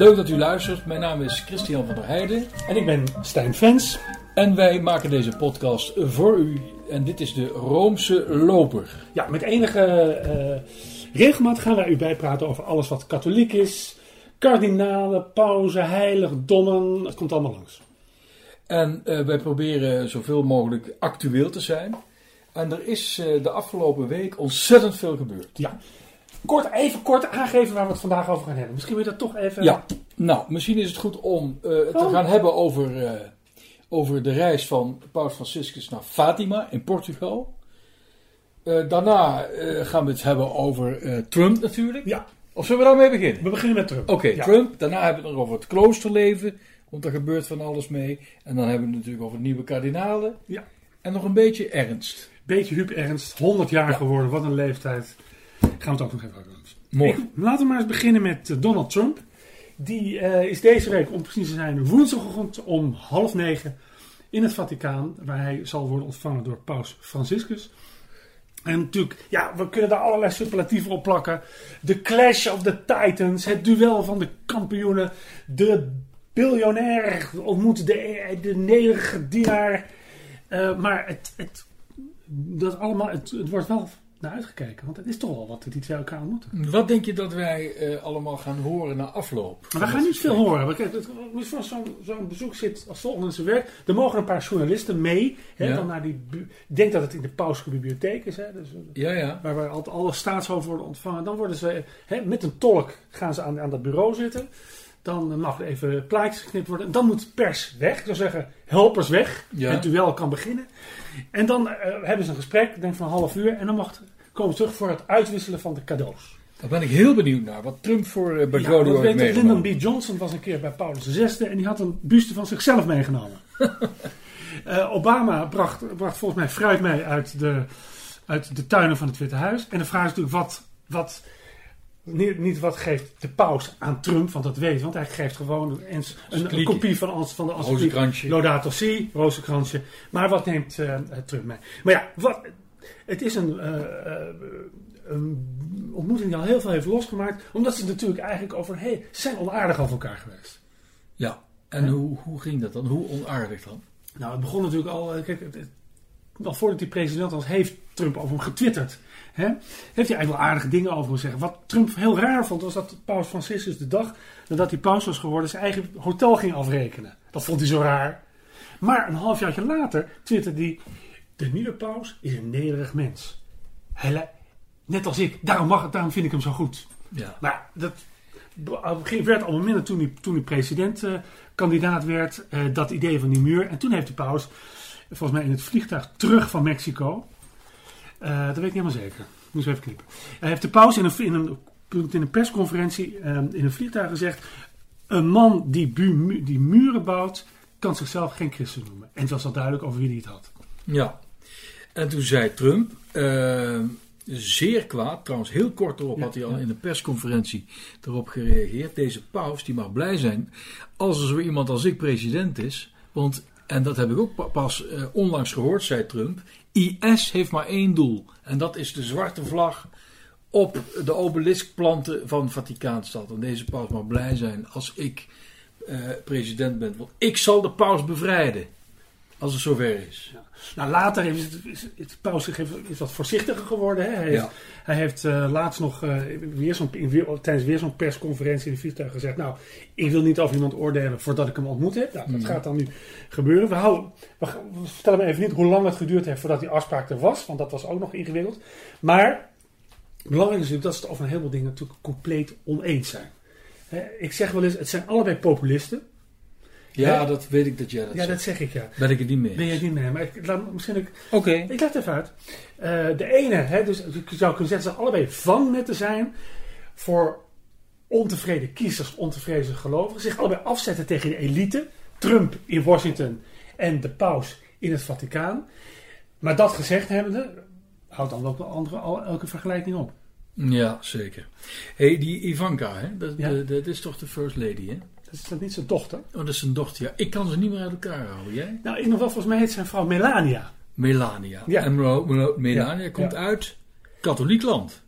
Leuk dat u luistert. Mijn naam is Christian van der Heijden. En ik ben Stijn Vens. En wij maken deze podcast voor u. En dit is de Roomse Loper. Ja, met enige uh, regelmaat gaan wij u bijpraten over alles wat katholiek is. Kardinalen, pauzen, heiligdommen. Het komt allemaal langs. En uh, wij proberen zoveel mogelijk actueel te zijn. En er is uh, de afgelopen week ontzettend veel gebeurd. Ja. Kort, even kort aangeven waar we het vandaag over gaan hebben. Misschien wil je dat toch even... Ja, nou, misschien is het goed om uh, het oh. te gaan hebben over, uh, over de reis van Paus Franciscus naar Fatima in Portugal. Uh, daarna gaan we het hebben over Trump natuurlijk. Ja. Of zullen we daarmee beginnen? We beginnen met Trump. Oké, okay, ja. Trump. Daarna hebben we het nog over het kloosterleven. Want er gebeurt van alles mee. En dan hebben we het natuurlijk over nieuwe kardinalen. Ja. En nog een beetje ernst. Beetje Huub Ernst. 100 jaar ja. geworden. Wat een leeftijd. Gaan we het ook nog even over Mooi. Ik, laten we maar eens beginnen met Donald Trump. Die uh, is deze week, om precies te zijn, woensdagochtend om half negen in het Vaticaan. Waar hij zal worden ontvangen door Paus Franciscus. En natuurlijk, ja, we kunnen daar allerlei superlatieven op plakken. De Clash of the Titans, het duel van de kampioenen. De biljonair ontmoet de, de nederige dienaar. Uh, maar het, het, dat allemaal, het, het wordt wel naar uitgekeken. Want het is toch wel wat die twee elkaar ontmoeten. Wat denk je dat wij uh, allemaal gaan horen na afloop? Maar we gaan niet veel horen. Zo'n zo zo'n bezoek zit als volgende in zijn werk. Er mogen een paar journalisten mee. Hè, ja. dan naar die ik denk dat het in de Pauselijke bibliotheek is. Hè, dus, ja, ja. Waar, waar altijd alle staatshoofden worden ontvangen. Dan worden ze hè, met een tolk gaan ze aan, aan dat bureau zitten. Dan mag er even plaatjes geknipt worden. En dan moet pers weg. Ik zou zeggen, helpers weg. Ja. Het duel kan beginnen. En dan uh, hebben ze een gesprek, denk van een half uur. En dan mag, komen we terug voor het uitwisselen van de cadeaus. Daar ben ik heel benieuwd naar. Wat Trump voor uh, bij ja, heeft meegenomen. Lyndon B. Johnson was een keer bij Paulus VI. En die had een buste van zichzelf meegenomen. uh, Obama bracht, bracht volgens mij fruit mee uit de, uit de tuinen van het Witte Huis. En de vraag is natuurlijk wat... wat niet, niet, wat geeft de paus aan Trump, want dat weet want hij geeft gewoon een, een, een kopie van, van de encycliek Laudato Si, rozenkransje. Maar wat neemt uh, Trump mee? Maar ja, wat, het is een, uh, een, ontmoeting die al heel veel heeft losgemaakt, omdat ze natuurlijk eigenlijk over, hey, ze zijn onaardig over elkaar geweest. Ja, en hoe, hoe ging dat dan? Hoe onaardig dan? Nou, het begon natuurlijk al, kijk, het, al voordat hij president was, heeft Trump over hem getwitterd. He? Heeft hij eigenlijk wel aardige dingen over zeggen. Wat Trump heel raar vond, was dat Paus Franciscus de dag nadat hij paus was geworden, zijn eigen hotel ging afrekenen. Dat vond hij zo raar. Maar een halfjaartje later twitterde hij: De nieuwe paus is een nederig mens. Hij, net als ik, daarom, mag, daarom vind ik hem zo goed. Ja. Maar dat werd allemaal minder toen hij, toen hij presidentkandidaat uh, werd. Uh, dat idee van die muur. En toen heeft de paus, volgens mij in het vliegtuig terug van Mexico. Uh, dat weet ik niet helemaal zeker. Moet even knippen. Hij heeft de paus in een, in een, in een persconferentie in een vliegtuig gezegd: Een man die, bu, die muren bouwt, kan zichzelf geen christen noemen. En het was al duidelijk over wie hij het had. Ja. En toen zei Trump. Uh, zeer kwaad, trouwens heel kort erop ja, had hij al ja. in de persconferentie erop gereageerd. Deze paus die mag blij zijn als er zo iemand als ik president is. Want, en dat heb ik ook pas uh, onlangs gehoord, zei Trump. IS heeft maar één doel. En dat is de zwarte vlag op de obeliskplanten van Vaticaanstad. En deze paus mag blij zijn als ik uh, president ben. Want ik zal de paus bevrijden. Als het zover is. Ja. Nou, later is, het, is, het paus is wat voorzichtiger geworden. Hè? Hij, ja. heeft, hij heeft uh, laatst nog uh, weer zo'n, tijdens weer zo'n persconferentie in de vliegtuig gezegd... Nou, ik wil niet over iemand oordelen voordat ik hem ontmoet heb. Nou, dat mm. gaat dan nu gebeuren. We, houden, we, we vertellen me even niet hoe lang het geduurd heeft voordat die afspraak er was. Want dat was ook nog ingewikkeld. Maar belangrijk is natuurlijk dat ze het over een heleboel dingen natuurlijk compleet oneens zijn. Hè? Ik zeg wel eens, het zijn allebei populisten. Ja, dat weet ik dat jij dat Ja, zegt. dat zeg ik ja. Ben ik het niet mee Ben je het niet mee Maar ik laat misschien ook... Oké. Ik laat het even uit. Uh, de ene, hè, dus je zou kunnen zeggen, ze allebei vangnetten zijn voor ontevreden kiezers, ontevreden gelovigen. Zich allebei afzetten tegen de elite. Trump in Washington en de paus in het Vaticaan. Maar dat gezegd hebbende, houdt dan ook wel andere, elke vergelijking op. Ja, zeker. hey, die Ivanka, hè? Dat, ja. de, de, dat is toch de first lady, hè? Dat is dat niet zijn dochter? Oh, dat is zijn dochter, ja. Ik kan ze niet meer uit elkaar houden, jij? Nou, in ieder geval, volgens mij heet zijn vrouw Melania. Melania. Ja. En Melania ja. komt ja. uit katholiek land.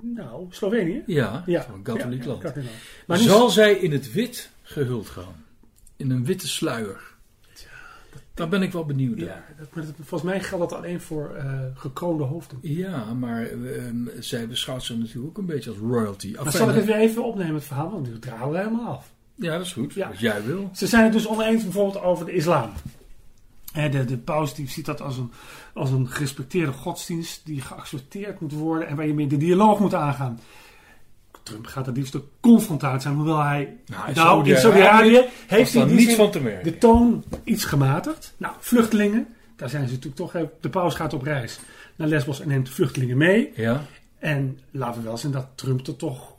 Nou, Slovenië? Ja, Ja. zo'n katholiek land. katholiek. Maar Zal zij in het wit gehuld gaan? In een witte sluier? Daar ben ik wel benieuwd naar. Ja, dat, maar volgens mij geldt dat alleen voor eh, gekroonde hoofden. Ja, maar ehm, zij beschouwt zich natuurlijk ook een beetje als royalty. Enfin, zal ik het weer even opnemen, het verhaal, want nu dralen we helemaal af. Ja, dat is goed. Ja. Wat jij wil. Ze zijn het dus oneens bijvoorbeeld over de islam. De, de paus die ziet dat als een, als een gerespecteerde godsdienst die geaccepteerd moet worden en waar je mee de dialoog moet aangaan. Trump gaat het liefst de confrontatie zijn, hoewel hij. Nou, in nou, in Saudi-Arabië heeft hij niets van te merken. de toon iets gematigd. Nou, vluchtelingen, daar zijn ze natuurlijk toch. De paus gaat op reis naar Lesbos en neemt de vluchtelingen mee. Ja, En laten we wel zien dat Trump er toch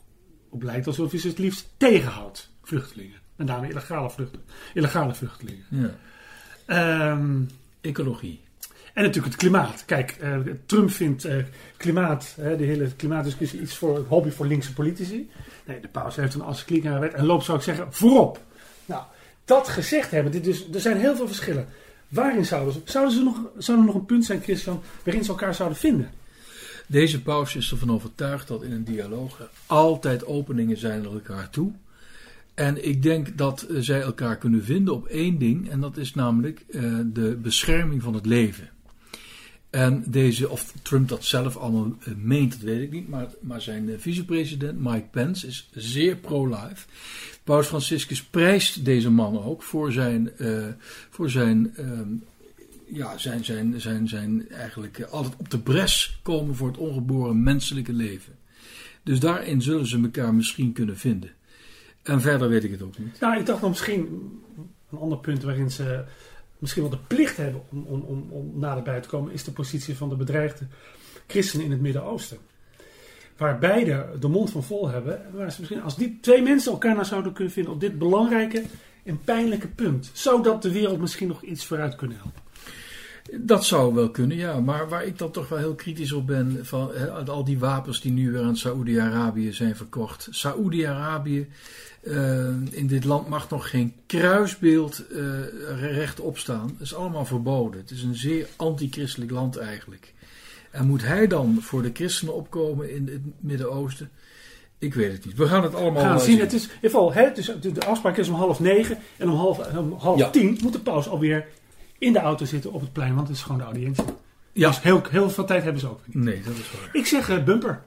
op lijkt alsof hij ze het liefst tegenhoudt, vluchtelingen. Met name illegale, vlucht, illegale vluchtelingen. ja. Ehm, Ecologie. en natuurlijk het klimaat. Kijk, eh, Trump vindt eh, klimaat, hè, de hele klimaatdiscussie, iets voor een hobby voor linkse politici. Nee, de paus heeft een encycliek wet en loopt, zou ik zeggen, voorop. Nou, dat gezegd hebben, dit dus, er zijn heel veel verschillen. Waarin zouden ze, zouden ze nog, zou er nog een punt zijn, Christian, waarin ze elkaar zouden vinden? Deze paus is ervan overtuigd dat in een dialoog er altijd openingen zijn naar elkaar toe. En ik denk dat eh, zij elkaar kunnen vinden op één ding, en dat is namelijk eh, de bescherming van het leven. En deze, of Trump dat zelf allemaal eh, meent, dat weet ik niet, maar, maar zijn vicepresident Mike Pence is zeer pro-life. Paus Franciscus prijst deze man ook voor zijn, voor zijn ehm, ja, zijn, zijn, zijn, zijn eigenlijk altijd op de bres komen voor het ongeboren menselijke leven. Dus daarin zullen ze elkaar misschien kunnen vinden. En verder weet ik het ook niet. Nou, ik dacht nog misschien een ander punt waarin ze misschien wel de plicht hebben om, om, om, om naderbij te komen, is de positie van de bedreigde christenen in het Midden-Oosten. Waar beide de mond van vol hebben. Waar ze misschien, als die twee mensen elkaar nou zouden kunnen vinden op dit belangrijke en pijnlijke punt, zou dat de wereld misschien nog iets vooruit kunnen helpen. Dat zou wel kunnen, ja. Maar waar ik dan toch wel heel kritisch op ben, van al die wapens die nu weer aan Saoedi-Arabië zijn verkocht. Saoedi-Arabië, eh, in dit land mag nog geen kruisbeeld eh, rechtop staan. Dat is allemaal verboden. Het is een zeer anti-christelijk land eigenlijk. En moet hij dan voor de christenen opkomen in het Midden-Oosten? Ik weet het niet. We gaan het allemaal gaan zien. Het is, in ieder geval, hè, dus de, de afspraak is om half negen. En om half, om half Ja. tien moet de paus alweer in de auto zitten op het plein. Want het is gewoon de audiëntie. Ja. Dus heel, heel veel tijd hebben ze ook niet. Nee, dat is waar. Ik zeg eh, bumper.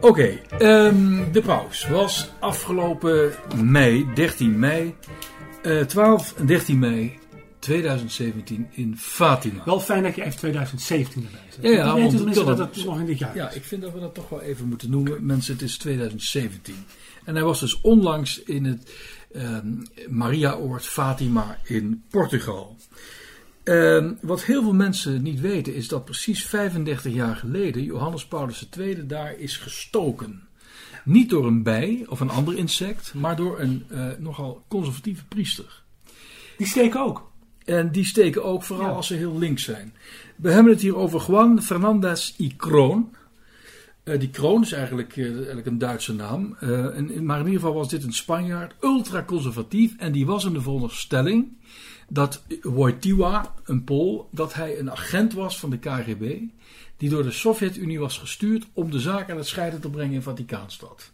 Oké, ehm, de paus was afgelopen mei, 13 mei, eh 12 en 13 mei 2017 in Fatima. Wel fijn dat je even 2017 erbij zet. Ja, ja, want dat het- nog in dit jaar Ja, is. ik vind dat we dat toch wel even moeten noemen. Mensen, het is 2017. En hij was dus onlangs in het ehm Mariaoord Fatima in Portugal. Ehm, wat heel veel mensen niet weten is dat precies 35 jaar geleden Johannes Paulus II daar is gestoken. Niet door een bij of een ander insect, maar door een eh, nogal conservatieve priester. Die steken ook. En die steken ook, vooral Ja. als ze heel links zijn. We hebben het hier over Juan Fernandez y Kroon. Eh, die Kroon is eigenlijk, eh, eigenlijk een Duitse naam. Eh, en, maar in ieder geval was dit een Spanjaard, ultra-conservatief. En die was in de veronderstelling dat Wojtyła, een Pool, dat hij een agent was van de KGB. Die door de Sovjet-Unie was gestuurd om de zaak aan het scheiden te brengen in Vaticaanstad.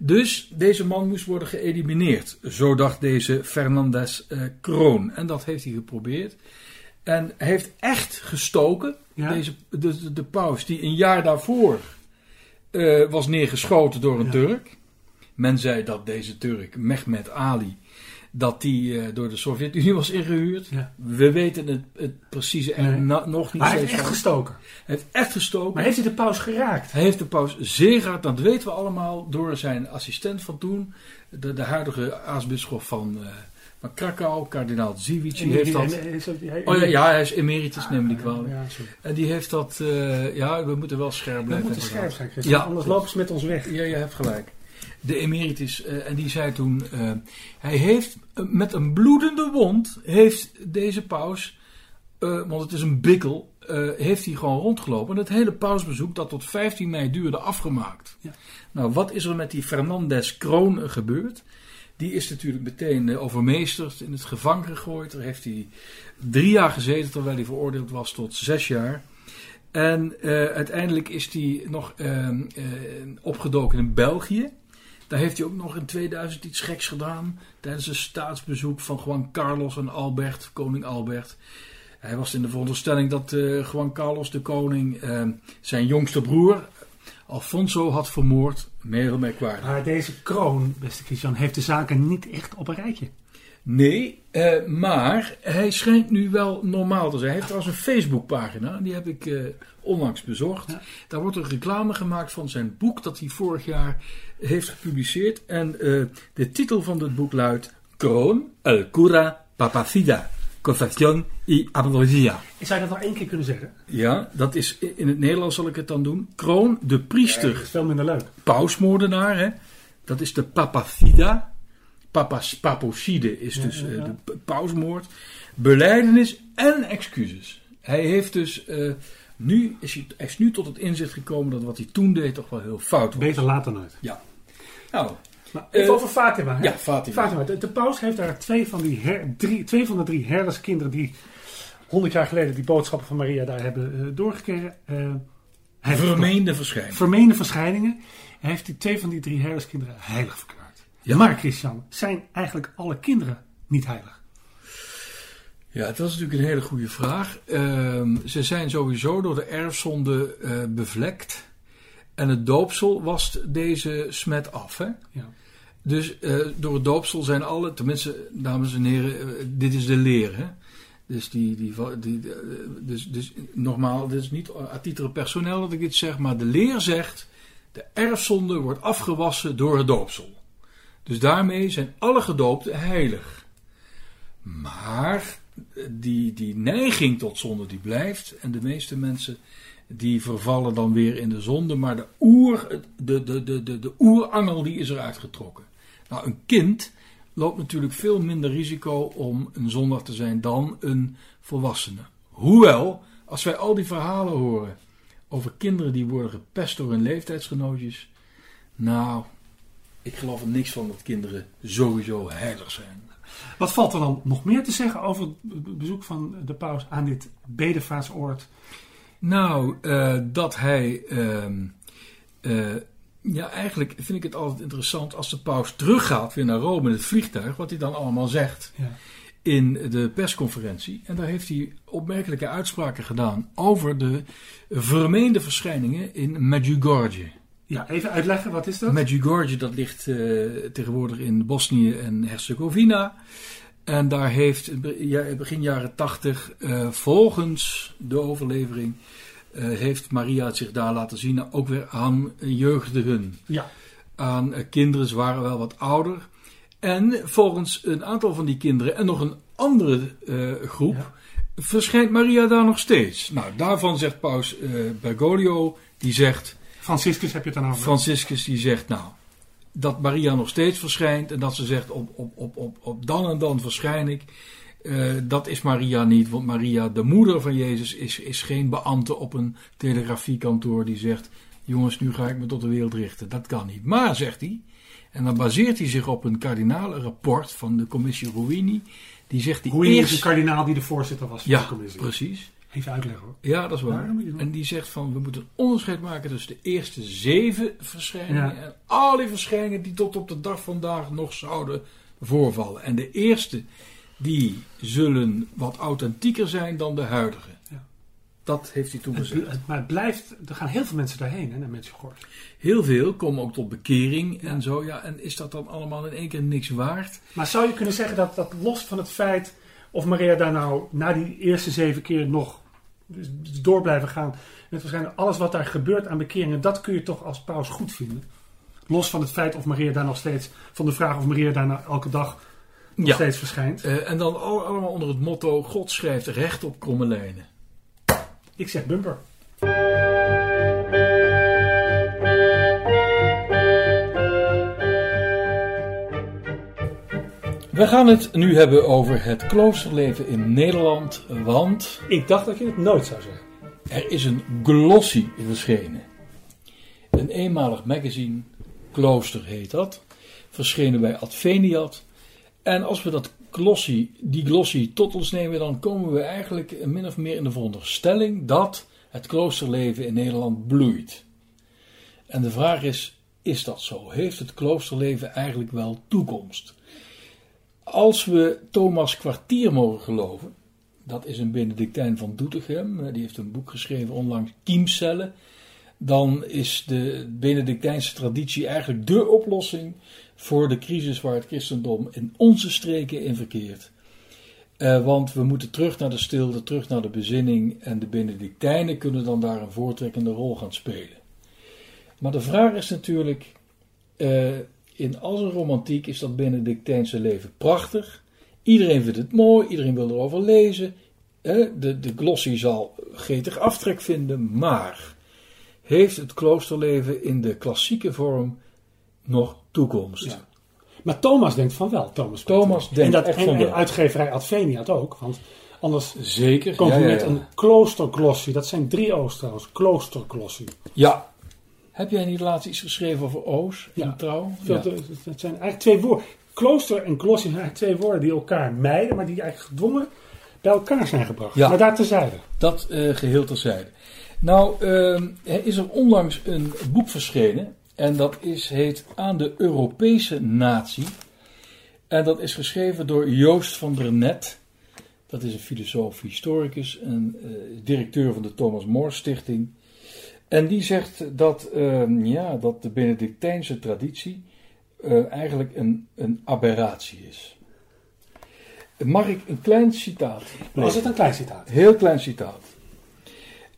Dus deze man moest worden geëlimineerd. Zo dacht deze Fernandez eh, Kroon. En dat heeft hij geprobeerd. En heeft echt gestoken. Ja. Deze, de, de, de paus die een jaar daarvoor eh, was neergeschoten door een Ja. Turk. Men zei dat deze Turk, Mehmet Ali, dat die eh, door de Sovjet-Unie was ingehuurd. Ja. We weten het, het precieze Nee. na- nog niet Maar hij heeft echt gestoken. Hij heeft echt gestoken. Maar heeft hij de paus geraakt? Hij heeft de paus zeer gehad, dat weten we allemaal, door zijn assistent van toen, de, de huidige aartsbisschop van, van Krakau, kardinaal Ziewicz, die heeft dat... En- en- en- hij- Oh ja, ja, hij is emeritus, neem me niet kwalijk. Ja. En die heeft dat, eh, ja, we moeten wel scherp We blijven. moeten inderdaad. scherp zijn, anders lopen ze met ons weg. Ja, je hebt gelijk. De emeritus, eh, en die zei toen, eh, hij heeft eh, met een bloedende wond, heeft deze paus, want het is een bikkel, heeft hij gewoon rondgelopen. En het hele pausbezoek, dat tot 15 mei duurde, afgemaakt. Ja. Nou, wat is er met die Fernandez Kroon gebeurd? die is natuurlijk meteen overmeesterd, in het gevangen gegooid. Daar heeft hij drie jaar gezeten, terwijl hij veroordeeld was tot zes jaar. En uiteindelijk is hij nog eh, eh, opgedoken in België. Daar heeft hij ook nog in 2000 iets geks gedaan. Tijdens een staatsbezoek van Juan Carlos en Albert, koning Albert. Hij was in de veronderstelling dat eh, Juan Carlos, de koning, eh, zijn jongste broer, Alfonso, had vermoord. Meer merkwaardig. Maar deze kroon, beste Christian, heeft de zaken niet echt op een rijtje. Nee, eh, maar hij schijnt nu wel normaal te zijn. Hij heeft trouwens een Facebookpagina, die heb ik eh, onlangs bezocht. Ja. Daar wordt er reclame gemaakt van zijn boek dat hij vorig jaar heeft gepubliceerd. En eh, de titel van het boek luidt Kroon, El Cura Papacida, Confession y Apologia. Zou je dat nog één keer kunnen zeggen? Ja, dat is in het Nederlands zal ik het dan doen. Kroon, de priester, Dat is veel minder leuk. pausmoordenaar, hè? dat is de papacida. Papas, papocide is dus eh, de pausmoord. Beleidenis en excuses. Hij heeft dus eh, nu, is hij, hij is nu tot het inzicht gekomen dat wat hij toen deed toch wel heel fout was. Beter laat dan nooit. Ja. Nou, Maar even Eh, over Fatima. Hè? ja, Fatima. Fatima. De, de paus heeft daar twee van, die her- drie, twee van de drie herderskinderen die 100 jaar geleden die boodschappen van Maria daar hebben eh, doorgekregen. vermeende verschijning. vermeende verschijningen. Hij heeft die twee van die drie herderskinderen heilig verklaard. Ja. Maar Christian, zijn eigenlijk alle kinderen niet heilig? Ja, dat is natuurlijk een hele goede vraag. Ehm, ze zijn sowieso door de erfzonde eh, bevlekt. En het doopsel wast deze smet af. Hè? Ja. Dus eh, door het doopsel zijn alle, tenminste, dames en heren, eh, dit is de leer. Hè? Dus, die, die, die, dus, dus normaal, dit is niet a titre personeel dat ik dit zeg, maar de leer zegt: de erfzonde wordt afgewassen door het doopsel. Dus daarmee zijn alle gedoopten heilig. Maar eh, die, die neiging tot zonde die blijft. En de meeste mensen die vervallen dan weer in de zonde. Maar de, oer, de, de, de, de, de oerangel die is eruit getrokken. Nou, een kind loopt natuurlijk veel minder risico om een zondag te zijn dan een volwassene. Hoewel, als wij al die verhalen horen over kinderen die worden gepest door hun leeftijdsgenootjes. Nou, ik geloof er niks van dat kinderen sowieso heilig zijn. Wat valt er dan nog meer te zeggen over het be- bezoek van de paus aan dit bedevaartsoord? Nou, eh, dat hij. ehm, eh, ja, eigenlijk vind ik het altijd interessant als de paus teruggaat weer naar Rome in het vliegtuig, wat hij dan allemaal zegt Ja. in de persconferentie. En daar heeft hij opmerkelijke uitspraken gedaan over de vermeende verschijningen in Medjugorje. Ja, even uitleggen, wat is dat? Medjugorje, dat ligt eh, tegenwoordig in Bosnië en Herzegovina. En daar heeft begin jaren tachtig, volgens de overlevering, eh, heeft Maria het zich daar laten zien. Ook weer aan jeugdigen, Ja, aan kinderen, ze waren wel wat ouder. En volgens een aantal van die kinderen en nog een andere groep Ja. verschijnt Maria daar nog steeds. Nou, daarvan zegt paus Bergoglio, die zegt... Franciscus heb je het dan over. Franciscus die zegt, nou, dat Maria nog steeds verschijnt en dat ze zegt, op, op, op, op, op dan en dan verschijn ik. Eh, dat is Maria niet, want Maria, de moeder van Jezus, is, is geen beambte op een telegrafiekantoor die zegt, jongens, nu ga ik me tot de wereld richten. Dat kan niet. Maar, zegt hij, en dan baseert hij zich op een kardinalenrapport van de commissie Ruini, die zegt die is eerst... een kardinaal die de voorzitter was van Ja, de commissie? precies. Even uitleggen hoor. Ja, dat is waar. Ja, en die zegt van we moeten een onderscheid maken tussen de eerste zeven verschijningen Ja. en al die verschijningen die tot op de dag vandaag nog zouden voorvallen. En de eerste die zullen wat authentieker zijn dan de huidige. Ja. Dat heeft hij toen Het, gezegd. het- maar het blijft, er gaan heel veel mensen daarheen, hè, naar Medjugorje. Heel veel komen ook tot bekering en zo. Ja, en is dat dan allemaal in één keer niks waard? Maar zou je kunnen zeggen dat, dat los van het feit of Maria daar nou na die eerste zeven keer nog door blijven gaan. Met waarschijnlijk alles wat daar gebeurt aan bekeringen, dat kun je toch als paus goed vinden. Los van het feit of Maria daar nog steeds, van de vraag of Maria daar nou elke dag nog Ja. steeds verschijnt. Eh, en dan al- allemaal onder het motto: God schrijft recht op kromme lijnen. Ik zeg bumper. We gaan het nu hebben over het kloosterleven in Nederland, want Ik dacht dat je het nooit zou zeggen. er is een glossy verschenen. Een eenmalig magazine, Klooster heet dat, verschenen bij Adveniat. En als we dat glossie, die glossie tot ons nemen, dan komen we eigenlijk min of meer in de veronderstelling dat het kloosterleven in Nederland bloeit. En de vraag is, is dat zo? Heeft het kloosterleven eigenlijk wel toekomst? Als we Thomas Kwartier mogen geloven, dat is een Benedictijn van Doetinchem, die heeft een boek geschreven onlangs, Kiemcellen, dan is de Benedictijnse traditie eigenlijk dé oplossing voor de crisis waar het christendom in onze streken in verkeert. Uh, want we moeten terug naar de stilte, terug naar de bezinning en de Benedictijnen kunnen dan daar een voortrekkende rol gaan spelen. Maar de vraag is natuurlijk, uh, in al zijn romantiek is dat Benedictijnse leven prachtig. Iedereen vindt het mooi, iedereen wil erover lezen. De, de glossie zal getig aftrek vinden, maar heeft het kloosterleven in de klassieke vorm nog toekomst? Ja. Maar Thomas denkt van wel. Thomas, Thomas denkt en dat, echt en, van en wel. uitgeverij Adveniat ook. Want anders Zeker. komt ja, met een kloosterglossie. Dat zijn drie O's trouwens. Kloosterglossie. Ja. Heb jij niet laatst iets geschreven over Oos in Ja. Trouw? Dat, dat zijn eigenlijk twee woorden. Klooster en glossie zijn eigenlijk twee woorden die elkaar mijden. Maar die eigenlijk gedwongen bij elkaar zijn gebracht. Ja. Maar daar tezijde. Dat eh, geheel terzijde. Nou, ehm, er is er onlangs een boek verschenen. En dat is, heet Aan de Europese Natie. En dat is geschreven door Joost van der Net. Dat is een filosoof, historicus en eh, directeur van de Thomas More Stichting. En die zegt dat, ehm, ja, dat de Benedictijnse traditie eh, eigenlijk een, een aberratie is. Mag ik een klein citaat? Was het een klein citaat? Heel klein citaat.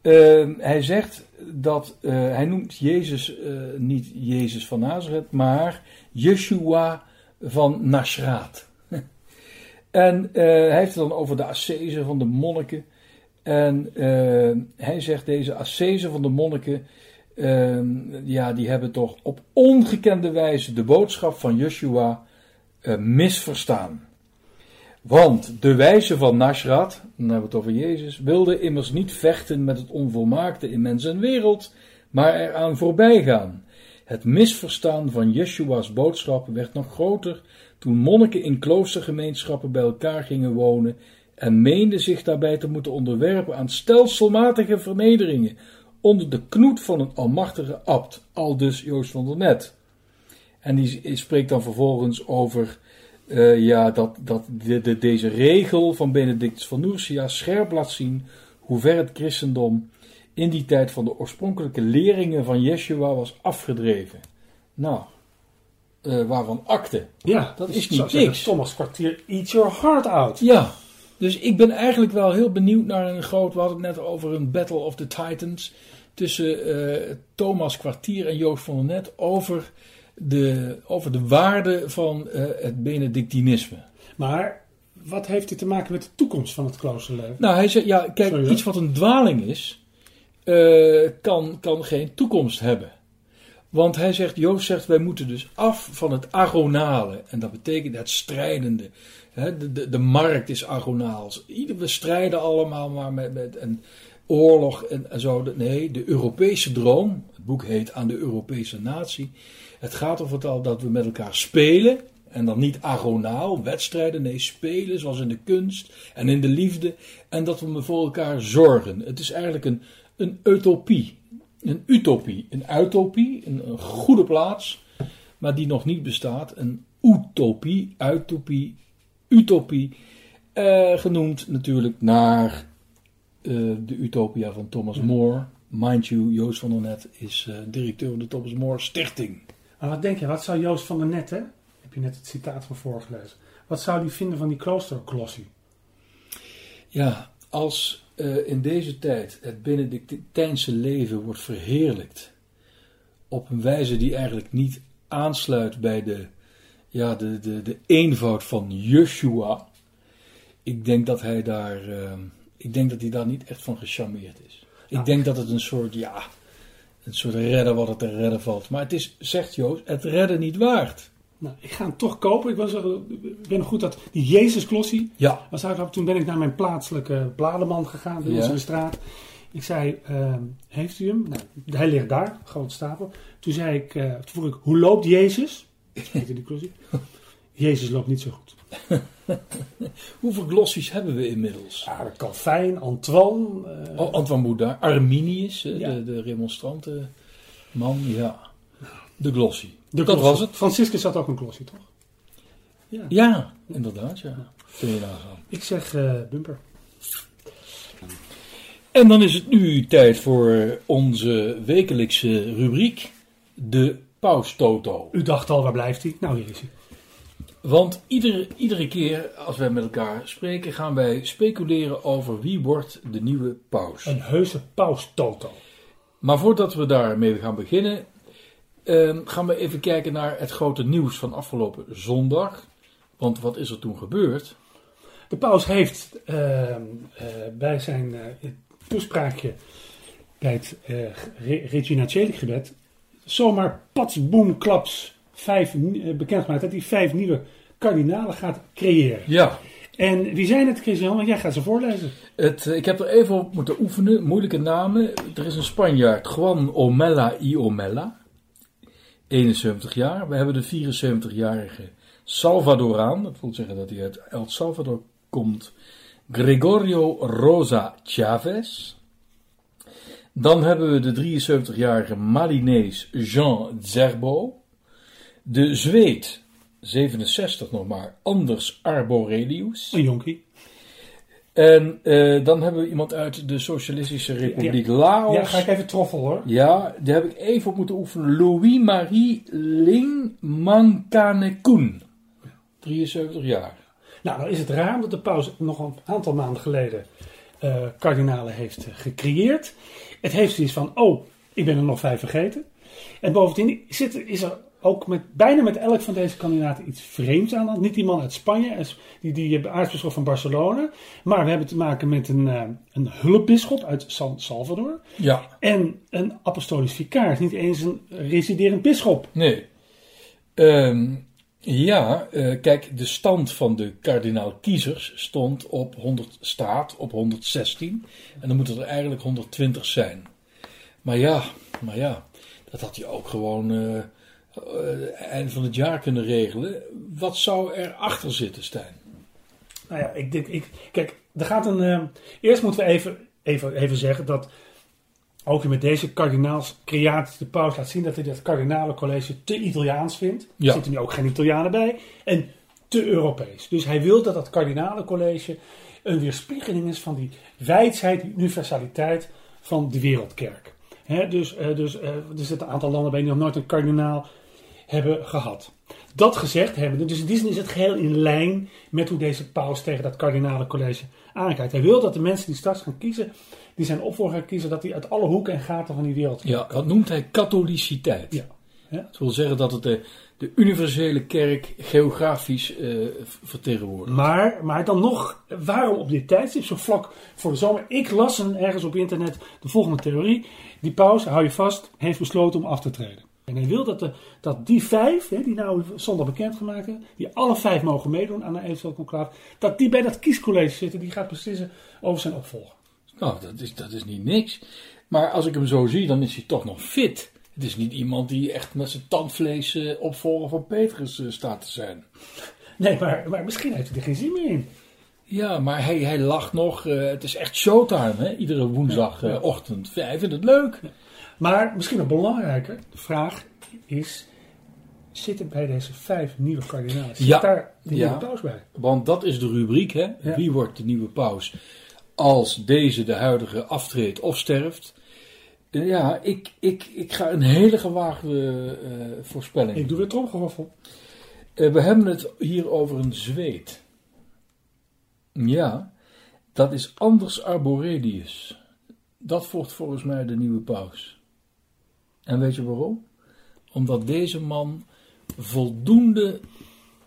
Eh, hij zegt dat eh, hij noemt Jezus eh, niet Jezus van Nazareth, maar Yeshua van Nashraat. en eh, hij heeft het dan over de ascese van de monniken. En eh, hij zegt deze ascese van de monniken, eh, ja, die hebben toch op ongekende wijze de boodschap van Yeshua eh, misverstaan. Want de wijze van Nashrat, dan hebben we het over Jezus, wilde immers niet vechten met het onvolmaakte in mens en wereld, maar eraan voorbij gaan. Het misverstaan van Yeshua's boodschap werd nog groter toen monniken in kloostergemeenschappen bij elkaar gingen wonen en meenden zich daarbij te moeten onderwerpen aan stelselmatige vernederingen onder de knoet van een almachtige abt, aldus Joost van der Net. En die spreekt dan vervolgens over eh, ja, dat, dat de, de- deze regel van Benedictus van Nursia scherp laat zien hoe ver het christendom in die tijd van de oorspronkelijke leringen van Yeshua was afgedreven. Nou, eh, waarvan akte. Ja, Dat dus is niet niks. Thomas Kwartier, eat your heart out. Ja, dus ik ben eigenlijk wel heel benieuwd naar een groot. We hadden het net over een Battle of the Titans. Tussen eh, Thomas Kwartier en Joost van der Net. Over de, over de waarde van eh, het Benedictinisme. Maar wat heeft dit te maken met de toekomst van het kloosterleven? Nou, hij zegt, ja, kijk, Sorry, iets wat een dwaling is, eh, kan, kan geen toekomst hebben. Want hij zegt, Joost zegt, wij moeten dus af van het agonale. En dat betekent het strijdende. De, de, de markt is agonaal. We strijden allemaal maar met, met een oorlog en, en zo. Nee, de Europese droom, het boek heet Aan de Europese Natie. Het gaat over het al dat we met elkaar spelen. En dan niet agonaal, wedstrijden, nee, spelen zoals in de kunst en in de liefde. En dat we voor elkaar zorgen. Het is eigenlijk een, een utopie. Een utopie. Een utopie, een, een goede plaats, maar die nog niet bestaat. Een utopie, utopie, utopie. eh, genoemd natuurlijk naar eh, de Utopia van Thomas More. Mind you, Joost van der Net is eh, directeur van de Thomas More Stichting. Maar wat denk je, wat zou Joost van der Net, hè? Heb je net het citaat van voorgelezen. Wat zou hij vinden van die kloosterglossie? Ja, als eh, in deze tijd het Benedictijnse leven wordt verheerlijkt op een wijze die eigenlijk niet aansluit bij de, ja, de, de, de eenvoud van Yeshua, ik denk dat hij daar, eh, ik denk dat hij daar niet echt van gecharmeerd is. Ik Nou. denk dat het een soort, ja, een soort redden wat het te redden valt. Maar het is, zegt Joost, het redden niet waard. Nou, ik ga hem toch kopen. Ik, was, er- ik weet nog goed dat die Jezus-glossie Ja, was uitgebracht. Toen ben ik naar mijn plaatselijke blademan gegaan Ja. in de straat. Ik zei, ehm, heeft u hem? Nou, hij ligt daar, groot stapel. Toen zei ik, eh, toen vroeg ik, hoe loopt Jezus? Die glossy. Jezus loopt niet zo goed. Hoeveel glossies hebben we inmiddels? Ja, Calvijn, Antoine. eh, Oh, Antoine Boudin, Arminius, Ja. de, de remonstrante man, ja. De glossy. De dat was het. Franciscus had ook een glossy, toch? Ja. Ja, inderdaad, ja. Kun je nagaan. Ik zeg eh, bumper. En dan is het nu tijd voor onze wekelijkse rubriek, de Paustoto. U dacht al, waar blijft hij? Nou, hier is hij. Want iedere, iedere keer als wij met elkaar spreken, gaan wij speculeren over wie wordt de nieuwe paus. Een heuse paus Toto. Maar voordat we daarmee gaan beginnen, ehm, gaan we even kijken naar het grote nieuws van afgelopen zondag. Want wat is er toen gebeurd? De paus heeft ehm, eh, bij zijn eh, toespraakje bij het Re- Regina Coeli gebed zomaar pats, boem, klaps vijf, bekendgemaakt dat hij vijf nieuwe kardinalen gaat creëren. Ja, En wie zijn het, Christian? Want jij gaat ze voorlezen. het, ik heb er even op moeten oefenen. Moeilijke namen. Er is een Spanjaard, Juan Omella y Omella. 71 jaar. We hebben de 74-jarige Salvadoraan. Dat wil zeggen dat hij uit El Salvador komt. Gregorio Rosa Chavez. Dan hebben we de 73-jarige Malinees Jean Zerbo. De Zweed, 67 nog maar, Anders Arborelius. Een jonkie. En eh, dan hebben we iemand uit de Socialistische Republiek Laos. Ja, ga ik even troffel hoor. Ja, daar heb ik even op moeten oefenen. Louis-Marie Ling Mankanekun. 73 jaar. Nou, dan is het raar dat de paus nog een aantal maanden geleden eh, kardinalen heeft gecreëerd. Het heeft zoiets van, oh, ik ben er nog vijf vergeten. En bovendien zit, is er ook met, bijna met elk van deze kandidaten iets vreemds aan. de hand. Niet die man uit Spanje, die, die aartsbisschop van Barcelona. Maar we hebben te maken met een, eh, een hulpbisschop uit San Salvador. Ja, En een apostolisch vicaris, niet eens een residerend bisschop. nee. Ehm, ja, eh, kijk, de stand van de kardinaal kiezers stond op 100, staat op 116. En dan moeten er eigenlijk 120 zijn. Maar ja, maar ja, dat had hij ook gewoon eh eh, einde van het jaar kunnen regelen. Wat zou er achter zitten, Stijn? Nou ja, ik denk, ik, kijk, er gaat een. eh, eerst moeten we even, even, even zeggen dat ook met deze kardinaalscreatie de paus laat zien dat hij dat kardinalencollege te Italiaans vindt. Ja. Er zitten nu ook geen Italianen bij. En te Europees. Dus hij wil dat dat kardinalencollege een weerspiegeling is van die wijsheid, die universaliteit van de wereldkerk. Hè, dus eh, dus er zitten een aantal landen bij die nog nooit een kardinaal hebben gehad. Dat gezegd hebben, dus in die zin is het geheel in lijn met hoe deze paus tegen dat kardinalencollege aankijkt. Hij wil dat de mensen die straks gaan kiezen, die zijn opvolger gaan kiezen, dat die uit alle hoeken en gaten van die wereld Ja, dat noemt hij katholiciteit. Ja. Ja. Dat wil zeggen dat het de, de universele kerk geografisch eh, vertegenwoordigt. Maar, maar dan nog, waarom op dit tijdstip, zo vlak voor de zomer? Ik las een, ergens op internet de volgende theorie. Die paus, hou je vast, heeft besloten om af te treden. En hij wil dat, de, dat die vijf, hè, die nou zondag bekendgemaakt hebben, die alle vijf mogen meedoen aan een eventueel conclave, dat die bij dat kiescollege zitten, die gaat beslissen over zijn opvolger. Nou, dat is, dat is niet niks. Maar als ik hem zo zie, dan is hij toch nog fit. Het is niet iemand die echt met zijn tandvlees eh, opvolger van Petrus eh, staat te zijn. Nee, maar, maar misschien heeft hij er geen zin meer in. Ja, maar hij, hij lacht nog. eh, het is echt showtime, hè? Iedere woensdagochtend. Hij vindt het leuk. Maar misschien nog belangrijker, de vraag is, zitten bij deze vijf nieuwe kardinalen, zit Ja. daar de Ja. nieuwe paus bij? Want dat is de rubriek, hè? Ja. Wie wordt de nieuwe paus als deze de huidige aftreedt of sterft? Eh, Ja, ik, ik, ik ga een hele gewaagde eh, voorspelling. Ik doe weer tromgeroffel. Eh, we hebben het hier over een zweet. Ja, dat is Anders Arborelius. Dat wordt volgens mij de nieuwe paus. En weet je waarom? Omdat deze man voldoende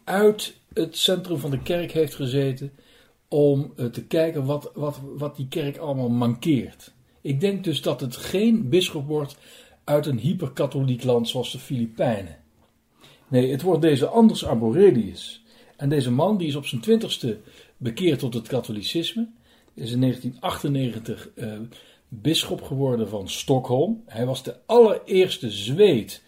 uit het centrum van de kerk heeft gezeten om eh, te kijken wat, wat, wat die kerk allemaal mankeert. Ik denk dus dat het geen bisschop wordt uit een hyperkatholiek land zoals de Filipijnen. Nee, het wordt deze Anders Arborelius. En deze man die is op zijn twintigste bekeerd tot het katholicisme. Is in 1998 eh bisschop geworden van Stockholm. Hij was de allereerste Zweed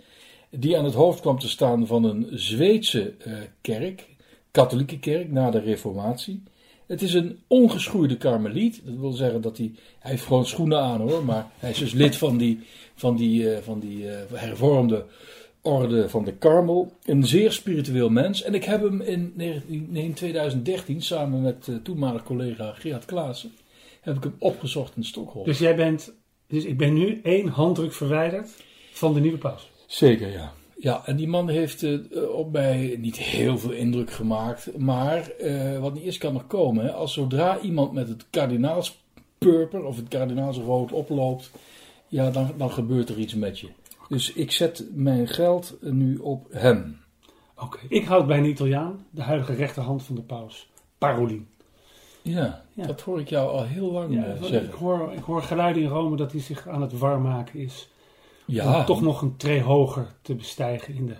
die aan het hoofd kwam te staan van een Zweedse eh, kerk, katholieke kerk, na de reformatie. Het is een ongeschoeide karmeliet. Dat wil zeggen dat hij, hij heeft gewoon schoenen aan hoor, maar hij is dus lid van die, van die, eh, van die eh, hervormde orde van de Karmel. Een zeer spiritueel mens. En ik heb hem in, 19 in 2013 samen met uh, toenmalig collega Gerard Klaassen, heb ik hem opgezocht in Stockholm. Dus jij bent, dus ik ben nu één handdruk verwijderd van de nieuwe paus. Zeker, ja. Ja, en die man heeft uh, op mij niet heel veel indruk gemaakt. Maar uh, wat niet is, kan nog komen. Hè. Als zodra iemand met het kardinaalspurper of het kardinaalsrood oploopt, ja, dan, dan gebeurt er iets met je. Dus ik zet mijn geld nu op hem. Oké, okay. ik houd bij een Italiaan, de huidige rechterhand van de paus, Parolin. Ja, ja, dat hoor ik jou al heel lang ja, zeggen. Ik hoor, ik hoor geluiden in Rome dat hij zich aan het warm maken is. Ja. Om toch nog een tree hoger te bestijgen in de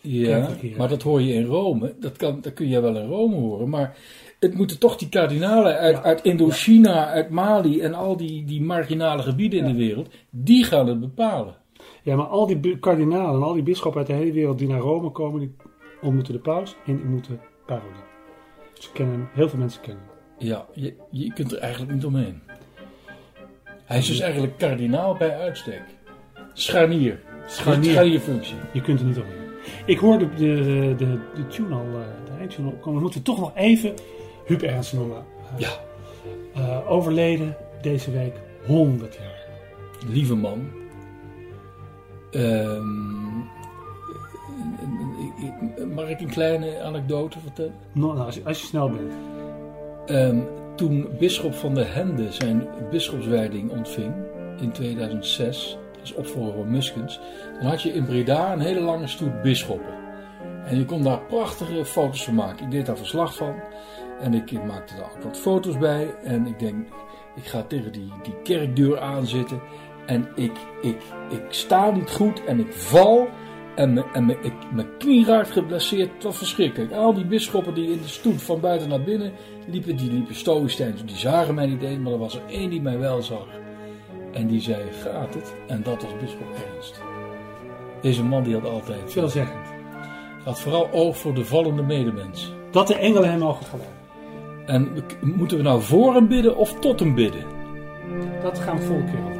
Ja, maar dat hoor je in Rome. Dat, kan, dat kun je wel in Rome horen. Maar het moeten toch die kardinalen uit, ja. uit Indochina, uit Mali en al die, die marginale gebieden in de wereld, die gaan het bepalen. Ja, maar al die kardinalen en al die bisschoppen uit de hele wereld die naar Rome komen, die ontmoeten de paus en die ontmoeten Paroli. Ze kennen heel veel mensen kennen Ja, je, je kunt er eigenlijk niet omheen. Hij is dus eigenlijk kardinaal bij uitstek. Scharnier. Scharnier. Scharnierfunctie. Je kunt er niet omheen. Ik hoorde de, de, de, de tune al, de eindtune al komen. We moeten toch nog even Huub Ernst noemen. Uh, ja. Uh, overleden deze week 100 jaar. Lieve man. Um, mag ik een kleine anekdote vertellen? Nou, nou als, je, als, je, snel bent. Um, toen bisschop van de Hende zijn bisschopswijding ontving in 2006 als opvolger van Muskens, dan had je in Breda een hele lange stoet bisschoppen. En je kon daar prachtige foto's van maken. Ik deed daar verslag van en ik maakte daar ook wat foto's bij. En ik denk, ik ga tegen die, die kerkdeur aanzitten en ik, ik, ik sta niet goed en ik val. En, me, en me, ik, mijn knie raakt geblesseerd. Het was verschrikkelijk. Al die bisschoppen die in de stoet van buiten naar binnen liepen, die liepen stoïcijns. Die zagen mij niet eens, maar er was er één die mij wel zag. En die zei, gaat het? En dat was bischop Ernst. Deze man die had altijd... Veelzeggend. Had vooral oog voor de vallende medemens. Dat de engelen hem mogen gedaan. En moeten we nou voor hem bidden of tot hem bidden? Dat gaan we volgende keer over.